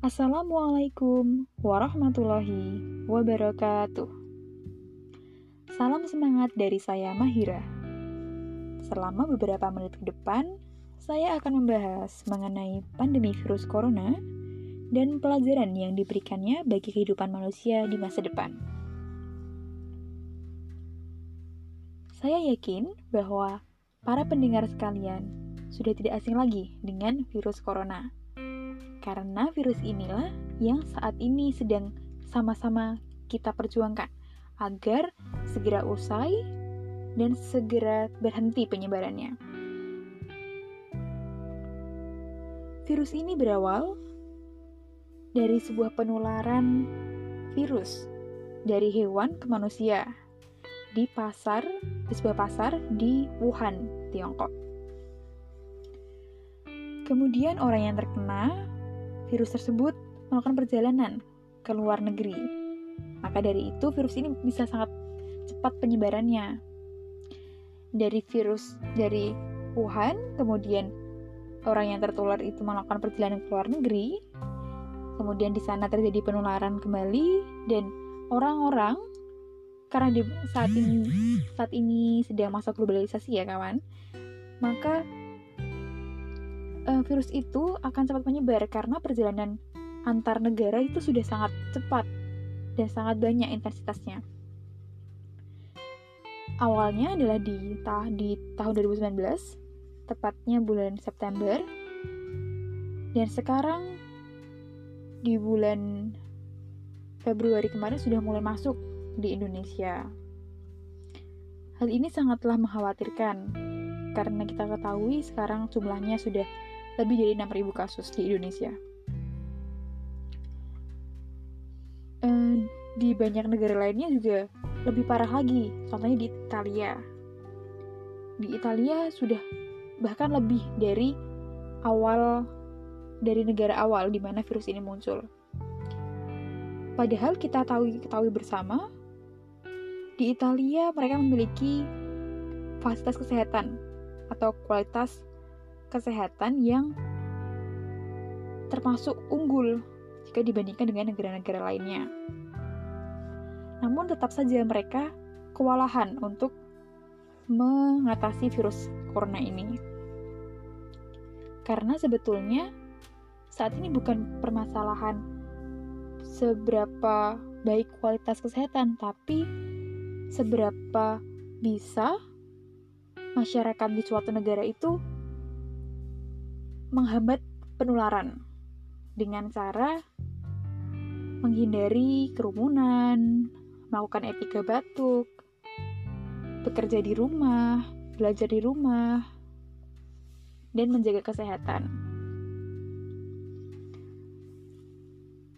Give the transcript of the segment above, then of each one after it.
Assalamualaikum warahmatullahi wabarakatuh. Salam semangat dari saya Mahira. Selama beberapa menit ke depan, saya akan membahas mengenai pandemi virus corona dan pelajaran yang diberikannya bagi kehidupan manusia di masa depan. Saya yakin bahwa para pendengar sekalian sudah tidak asing lagi dengan virus corona karena virus inilah yang saat ini sedang sama-sama kita perjuangkan agar segera usai dan segera berhenti penyebarannya. Virus ini berawal dari sebuah penularan virus dari hewan ke manusia di pasar, di sebuah pasar di Wuhan, Tiongkok. Kemudian orang yang terkena virus tersebut melakukan perjalanan ke luar negeri. Maka dari itu virus ini bisa sangat cepat penyebarannya. Dari virus dari Wuhan, kemudian orang yang tertular itu melakukan perjalanan ke luar negeri, kemudian di sana terjadi penularan kembali dan orang-orang karena di saat ini saat ini sedang masa globalisasi ya kawan, maka uh, virus itu akan cepat menyebar karena perjalanan antar negara itu sudah sangat cepat dan sangat banyak intensitasnya. Awalnya adalah di, ta di tahun 2019, tepatnya bulan September, dan sekarang di bulan Februari kemarin sudah mulai masuk di Indonesia. Hal ini sangatlah mengkhawatirkan karena kita ketahui sekarang jumlahnya sudah lebih dari 6.000 kasus di Indonesia. Uh, di banyak negara lainnya juga lebih parah lagi, contohnya di Italia. Di Italia sudah bahkan lebih dari awal dari negara awal di mana virus ini muncul. Padahal kita tahu ketahui bersama di Italia mereka memiliki fasilitas kesehatan atau kualitas kesehatan yang termasuk unggul jika dibandingkan dengan negara-negara lainnya. Namun tetap saja mereka kewalahan untuk mengatasi virus corona ini. Karena sebetulnya saat ini bukan permasalahan seberapa baik kualitas kesehatan, tapi seberapa bisa masyarakat di suatu negara itu menghambat penularan dengan cara menghindari kerumunan, melakukan etika batuk, bekerja di rumah, belajar di rumah, dan menjaga kesehatan.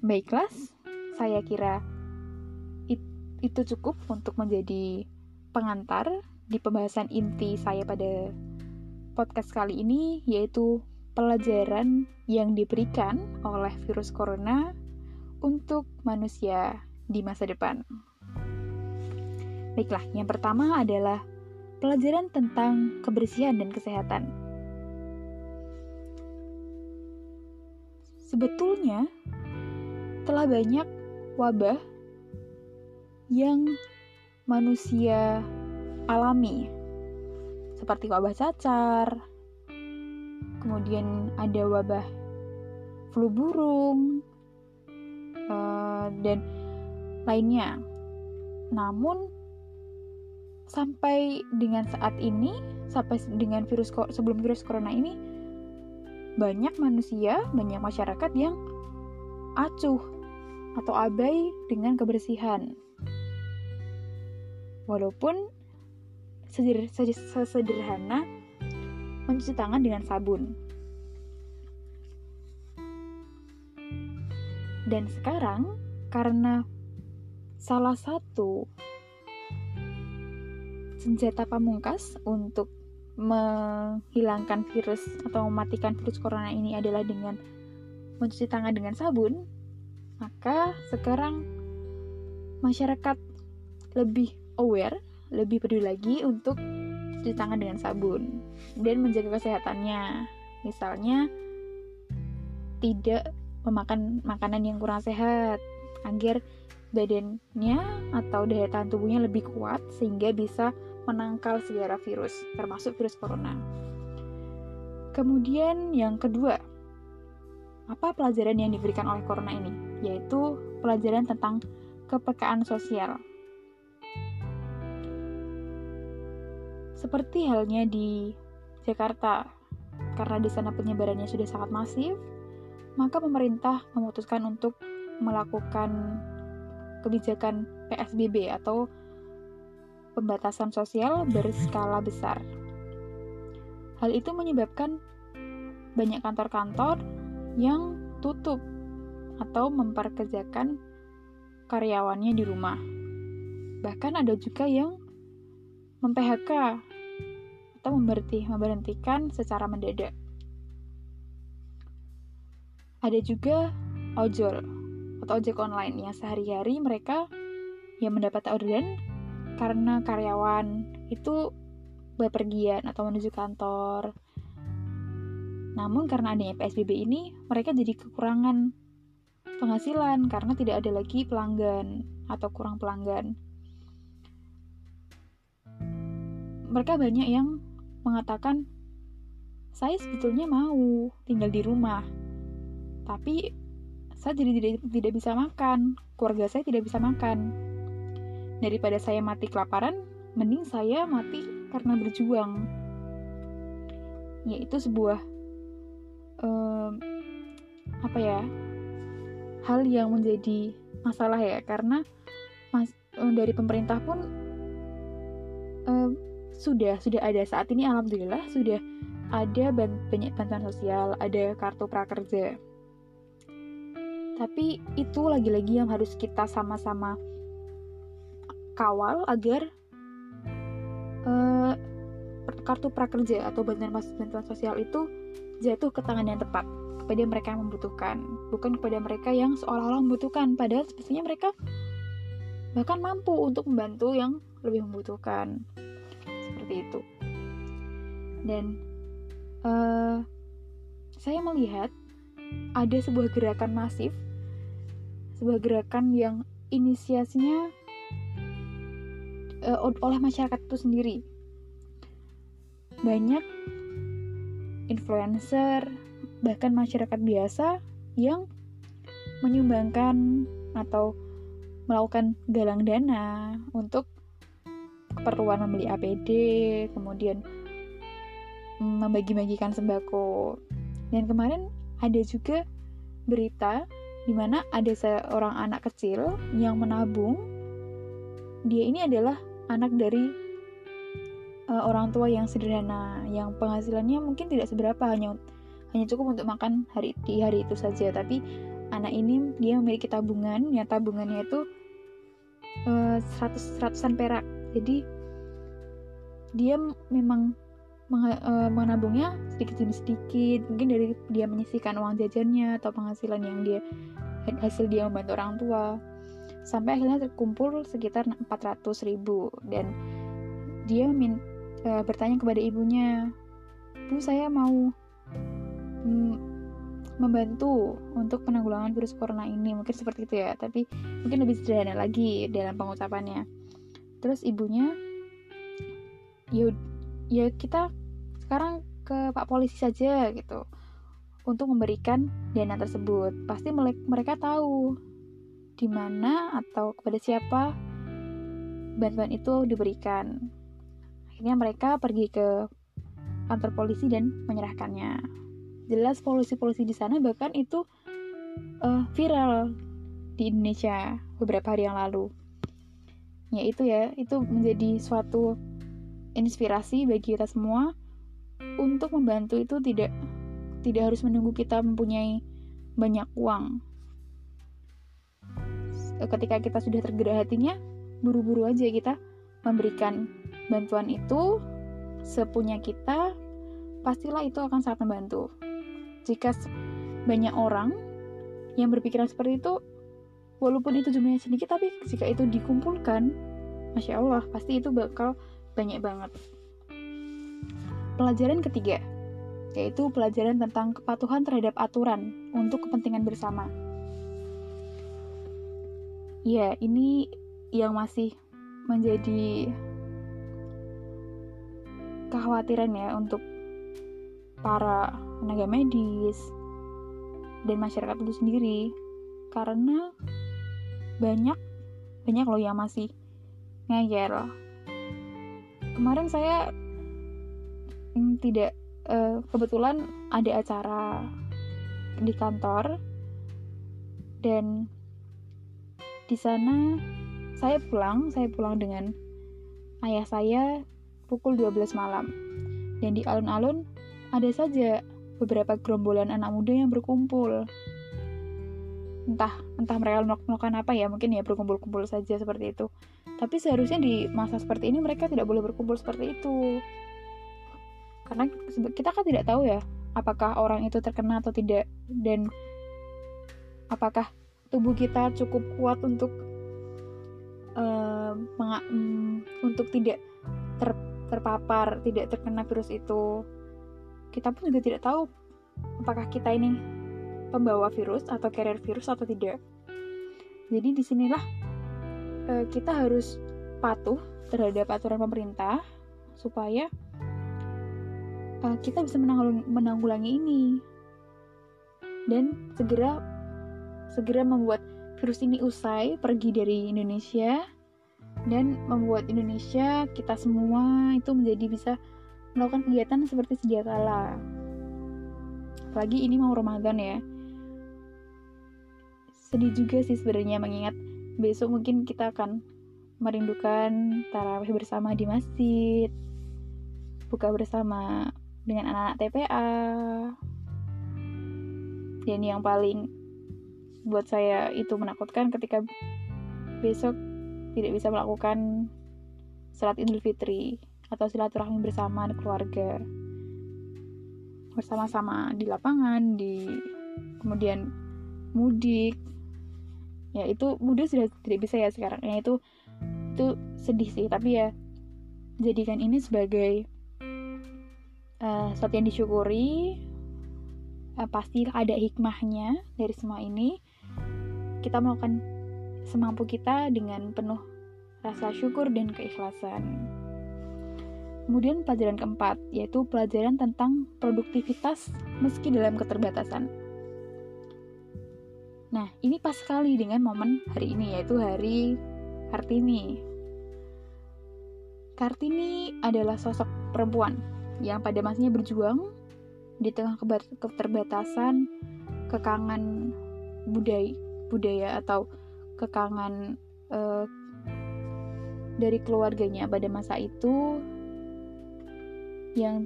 Baiklah, saya kira itu cukup untuk menjadi pengantar di pembahasan inti saya pada podcast kali ini, yaitu pelajaran yang diberikan oleh virus corona untuk manusia di masa depan. Baiklah, yang pertama adalah pelajaran tentang kebersihan dan kesehatan. Sebetulnya, telah banyak wabah yang manusia alami, seperti wabah cacar, kemudian ada wabah flu burung uh, dan lainnya. Namun sampai dengan saat ini, sampai dengan virus sebelum virus corona ini, banyak manusia, banyak masyarakat yang acuh atau abai dengan kebersihan. Walaupun sesederhana mencuci tangan dengan sabun. Dan sekarang, karena salah satu senjata pamungkas untuk menghilangkan virus atau mematikan virus corona ini adalah dengan mencuci tangan dengan sabun, maka sekarang masyarakat lebih aware, lebih peduli lagi untuk cuci tangan dengan sabun dan menjaga kesehatannya. Misalnya tidak memakan makanan yang kurang sehat agar badannya atau daya tahan tubuhnya lebih kuat sehingga bisa menangkal segala virus, termasuk virus corona. Kemudian yang kedua, apa pelajaran yang diberikan oleh corona ini? Yaitu pelajaran tentang kepekaan sosial. Seperti halnya di Jakarta, karena di sana penyebarannya sudah sangat masif, maka pemerintah memutuskan untuk melakukan kebijakan PSBB atau pembatasan sosial berskala besar. Hal itu menyebabkan banyak kantor-kantor yang tutup atau memperkerjakan karyawannya di rumah. Bahkan ada juga yang mem-PHK atau memberhenti, memberhentikan secara mendadak. Ada juga ojol atau ojek online yang sehari-hari mereka yang mendapat orderan karena karyawan itu bepergian atau menuju kantor. Namun karena adanya PSBB ini, mereka jadi kekurangan penghasilan karena tidak ada lagi pelanggan atau kurang pelanggan. Mereka banyak yang mengatakan, saya sebetulnya mau tinggal di rumah, tapi saya jadi tidak, tidak bisa makan, keluarga saya tidak bisa makan daripada saya mati kelaparan, mending saya mati karena berjuang. Yaitu sebuah um, apa ya hal yang menjadi masalah ya karena mas, um, dari pemerintah pun um, sudah sudah ada. Saat ini alhamdulillah sudah ada banyak bantuan sosial, ada kartu prakerja. Tapi itu lagi-lagi yang harus kita sama-sama kawal agar uh, kartu prakerja atau bantuan bantuan sosial itu jatuh ke tangan yang tepat kepada mereka yang membutuhkan, bukan kepada mereka yang seolah-olah membutuhkan, padahal sebetulnya mereka bahkan mampu untuk membantu yang lebih membutuhkan seperti itu. Dan uh, saya melihat ada sebuah gerakan masif, sebuah gerakan yang inisiasinya uh, oleh masyarakat itu sendiri. Banyak influencer, bahkan masyarakat biasa yang menyumbangkan atau melakukan galang dana untuk keperluan membeli APD, kemudian membagi-bagikan sembako. Dan kemarin ada juga berita di mana ada seorang anak kecil yang menabung. Dia ini adalah anak dari uh, orang tua yang sederhana, yang penghasilannya mungkin tidak seberapa hanya hanya cukup untuk makan hari di hari itu saja. Tapi anak ini dia memiliki tabungan, yang tabungannya itu uh, 100 seratusan perak. Jadi dia memang uh, menabungnya sedikit demi sedikit. Mungkin dari dia menyisihkan uang jajannya atau penghasilan yang dia hasil dia membantu orang tua. Sampai akhirnya terkumpul sekitar 400 ribu. Dan dia min, e, bertanya kepada ibunya bu saya mau mm, membantu untuk penanggulangan virus corona ini. Mungkin seperti itu ya. Tapi mungkin lebih sederhana lagi dalam pengucapannya terus ibunya ya ya kita sekarang ke pak polisi saja gitu untuk memberikan dana tersebut pasti mereka tahu di mana atau kepada siapa bantuan itu diberikan. Akhirnya mereka pergi ke kantor polisi dan menyerahkannya. Jelas polisi-polisi di sana bahkan itu uh, viral di Indonesia beberapa hari yang lalu. Ya itu ya, itu menjadi suatu inspirasi bagi kita semua untuk membantu itu tidak tidak harus menunggu kita mempunyai banyak uang. Ketika kita sudah tergerak hatinya buru-buru aja kita memberikan bantuan itu sepunya kita pastilah itu akan sangat membantu. Jika banyak orang yang berpikiran seperti itu walaupun itu jumlahnya sedikit tapi jika itu dikumpulkan masya Allah pasti itu bakal banyak banget pelajaran ketiga yaitu pelajaran tentang kepatuhan terhadap aturan untuk kepentingan bersama. Ya, ini yang masih menjadi kekhawatiran ya untuk para tenaga medis dan masyarakat itu sendiri karena banyak banyak loh yang masih ngeyel kemarin saya hmm, tidak uh, kebetulan ada acara di kantor dan di sana saya pulang saya pulang dengan ayah saya pukul 12 malam. Dan di alun-alun ada saja beberapa gerombolan anak muda yang berkumpul entah entah mereka melakukan apa ya mungkin ya berkumpul-kumpul saja seperti itu. Tapi seharusnya di masa seperti ini mereka tidak boleh berkumpul seperti itu. Karena kita kan tidak tahu ya apakah orang itu terkena atau tidak dan apakah tubuh kita cukup kuat untuk uh, untuk tidak ter, terpapar tidak terkena virus itu. Kita pun juga tidak tahu apakah kita ini pembawa virus atau carrier virus atau tidak jadi di sinilah uh, kita harus patuh terhadap aturan pemerintah supaya uh, kita bisa menanggulangi ini dan segera segera membuat virus ini usai pergi dari Indonesia dan membuat Indonesia kita semua itu menjadi bisa melakukan kegiatan seperti sedia kala. Apalagi ini mau Ramadan ya. Sedih juga sih sebenarnya mengingat besok mungkin kita akan merindukan tarawih bersama di masjid, buka bersama dengan anak-anak TPA dan yang paling buat saya itu menakutkan ketika besok tidak bisa melakukan salat idul fitri atau silaturahmi bersama keluarga. Bersama-sama di lapangan di kemudian mudik ya itu mudik sudah tidak bisa ya sekarang. Ya itu itu sedih sih. Tapi ya jadikan ini sebagai uh, sesuatu yang disyukuri. Uh, pasti ada hikmahnya dari semua ini. Kita melakukan semampu kita dengan penuh rasa syukur dan keikhlasan. Kemudian pelajaran keempat yaitu pelajaran tentang produktivitas meski dalam keterbatasan nah ini pas sekali dengan momen hari ini yaitu hari Kartini. Kartini adalah sosok perempuan yang pada masanya berjuang di tengah keterbatasan kekangan budaya budaya atau kekangan uh, dari keluarganya pada masa itu yang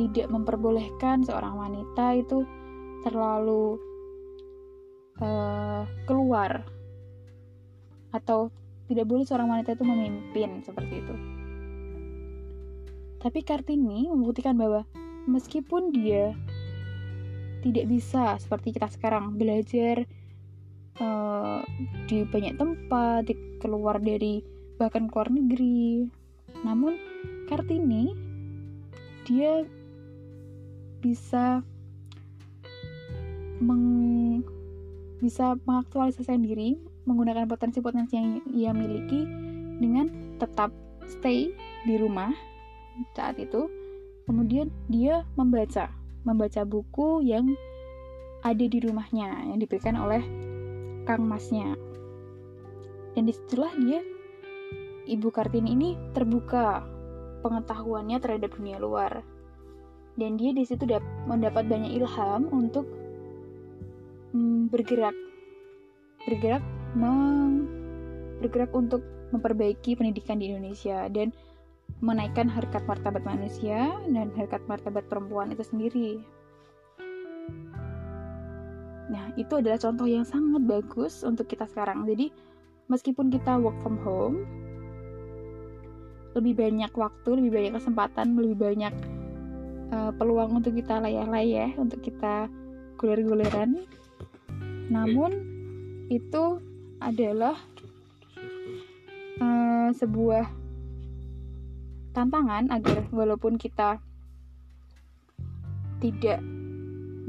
tidak memperbolehkan seorang wanita itu terlalu uh, keluar atau tidak boleh seorang wanita itu memimpin seperti itu. Tapi Kartini membuktikan bahwa meskipun dia tidak bisa seperti kita sekarang belajar uh, di banyak tempat, di, keluar dari bahkan keluar negeri, namun Kartini dia bisa meng, bisa mengaktualisasikan diri menggunakan potensi-potensi yang ia miliki dengan tetap stay di rumah saat itu. Kemudian dia membaca membaca buku yang ada di rumahnya yang diberikan oleh kang masnya. Dan di situlah dia ibu kartini ini terbuka pengetahuannya terhadap dunia luar. Dan dia di situ mendapat banyak ilham untuk mm, bergerak bergerak meng, bergerak untuk memperbaiki pendidikan di Indonesia dan menaikkan harkat martabat manusia dan harkat martabat perempuan itu sendiri. Nah, itu adalah contoh yang sangat bagus untuk kita sekarang. Jadi, meskipun kita work from home, lebih banyak waktu, lebih banyak kesempatan, lebih banyak uh, peluang untuk kita layah-layah, untuk kita guler-guleran. Namun, itu adalah uh, sebuah tantangan agar walaupun kita tidak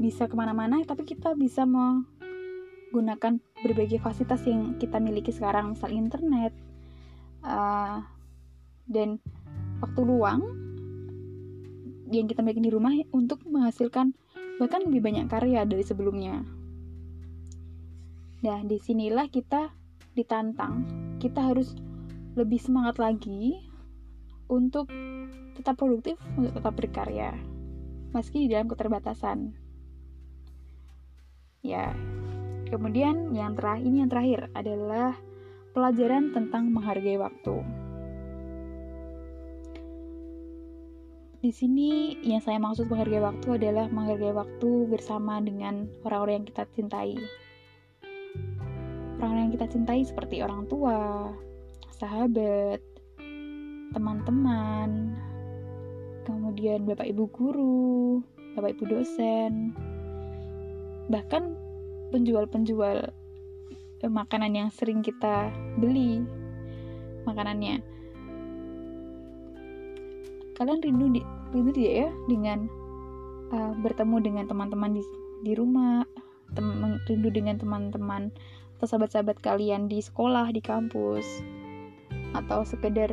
bisa ke mana-mana tapi kita bisa menggunakan berbagai fasilitas yang kita miliki sekarang misal internet uh, dan waktu luang yang kita miliki di rumah untuk menghasilkan bahkan lebih banyak karya dari sebelumnya. Nah, di sinilah kita ditantang, kita harus lebih semangat lagi untuk tetap produktif, untuk tetap berkarya, meski di dalam keterbatasan. Ya, kemudian yang terakhir ini yang terakhir adalah pelajaran tentang menghargai waktu. Di sini yang saya maksud menghargai waktu adalah menghargai waktu bersama dengan orang-orang yang kita cintai. Yang kita cintai seperti orang tua, sahabat, teman-teman, kemudian bapak ibu guru, bapak ibu dosen, bahkan penjual-penjual eh, makanan yang sering kita beli makanannya. Kalian rindu di, rindu tidak ya dengan uh, bertemu dengan teman-teman di di rumah tem rindu dengan teman-teman atau sahabat-sahabat kalian di sekolah di kampus atau sekedar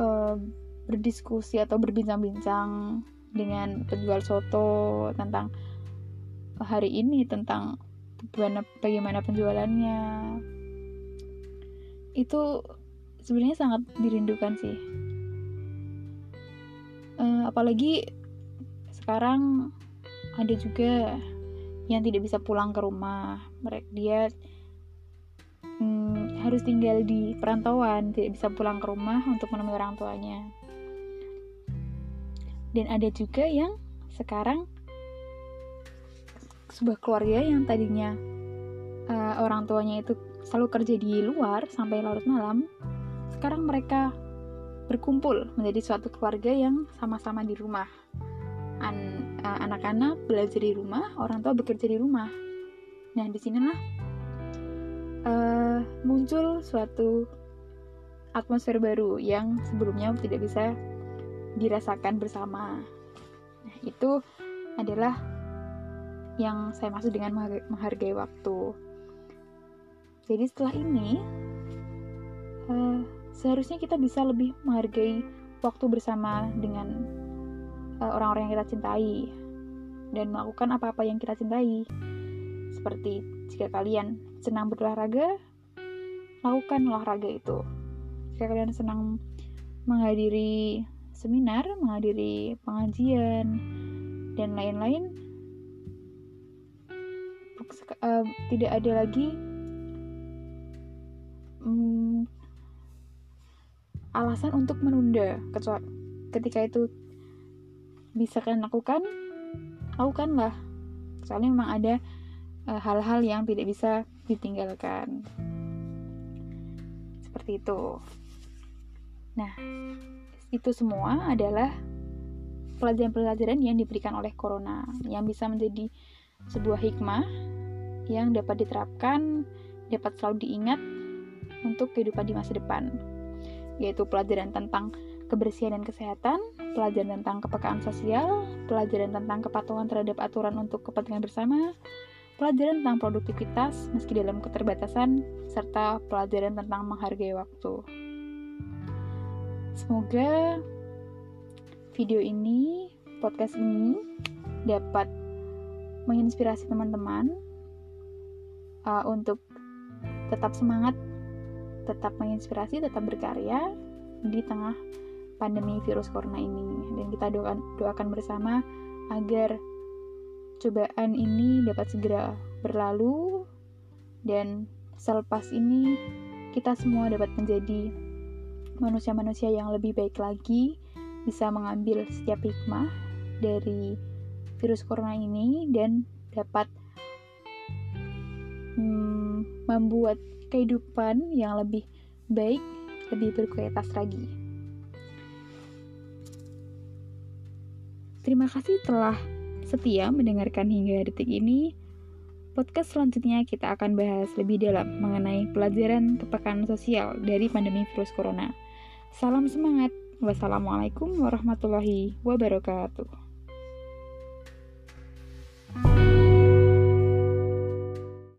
uh, berdiskusi atau berbincang-bincang dengan penjual soto tentang hari ini tentang bagaimana, penjualannya. Itu sebenarnya sangat dirindukan sih. Uh, apalagi sekarang ada juga yang tidak bisa pulang ke rumah. Mereka dia hmm, harus tinggal di perantauan tidak bisa pulang ke rumah untuk menemui orang tuanya dan ada juga yang sekarang sebuah keluarga yang tadinya uh, orang tuanya itu selalu kerja di luar sampai larut malam sekarang mereka berkumpul menjadi suatu keluarga yang sama-sama di rumah. An uh, anak-anak belajar di rumah, orang tua bekerja di rumah. Nah, di sinilah uh, muncul suatu atmosfer baru yang sebelumnya tidak bisa dirasakan bersama. Nah, itu adalah yang saya maksud dengan menghargai waktu. Jadi setelah ini, uh, seharusnya kita bisa lebih menghargai waktu bersama dengan uh, orang-orang yang kita cintai dan melakukan apa-apa yang kita cintai. Seperti jika kalian senang berolahraga, lakukan olahraga itu. Jika kalian senang menghadiri seminar, menghadiri pengajian, dan lain-lain, uh, tidak ada lagi um, alasan untuk menunda kecuali ketika itu bisa kalian lakukan lakukanlah soalnya memang ada eh, hal-hal uh, yang tidak bisa ditinggalkan. Seperti itu. Nah itu semua adalah pelajaran-pelajaran yang diberikan oleh corona yang bisa menjadi sebuah hikmah yang dapat diterapkan dapat selalu diingat untuk kehidupan di masa depan yaitu pelajaran tentang kebersihan dan kesehatan, pelajaran tentang kepekaan sosial, pelajaran tentang kepatuhan terhadap aturan untuk kepentingan bersama, pelajaran tentang produktivitas meski dalam keterbatasan, serta pelajaran tentang menghargai waktu. Semoga video ini, podcast ini dapat menginspirasi teman-teman uh, untuk tetap semangat tetap menginspirasi, tetap berkarya di tengah pandemi virus corona ini. Dan kita doakan, doakan bersama agar cobaan ini dapat segera berlalu dan selepas ini kita semua dapat menjadi manusia-manusia yang lebih baik lagi, bisa mengambil setiap hikmah dari virus corona ini dan dapat hmm, membuat kehidupan yang lebih baik, lebih berkualitas lagi. Terima kasih telah setia mendengarkan hingga detik ini. Podcast selanjutnya kita akan bahas lebih dalam mengenai pelajaran kepekaan sosial dari pandemi virus corona. Salam semangat. Wassalamualaikum warahmatullahi wabarakatuh.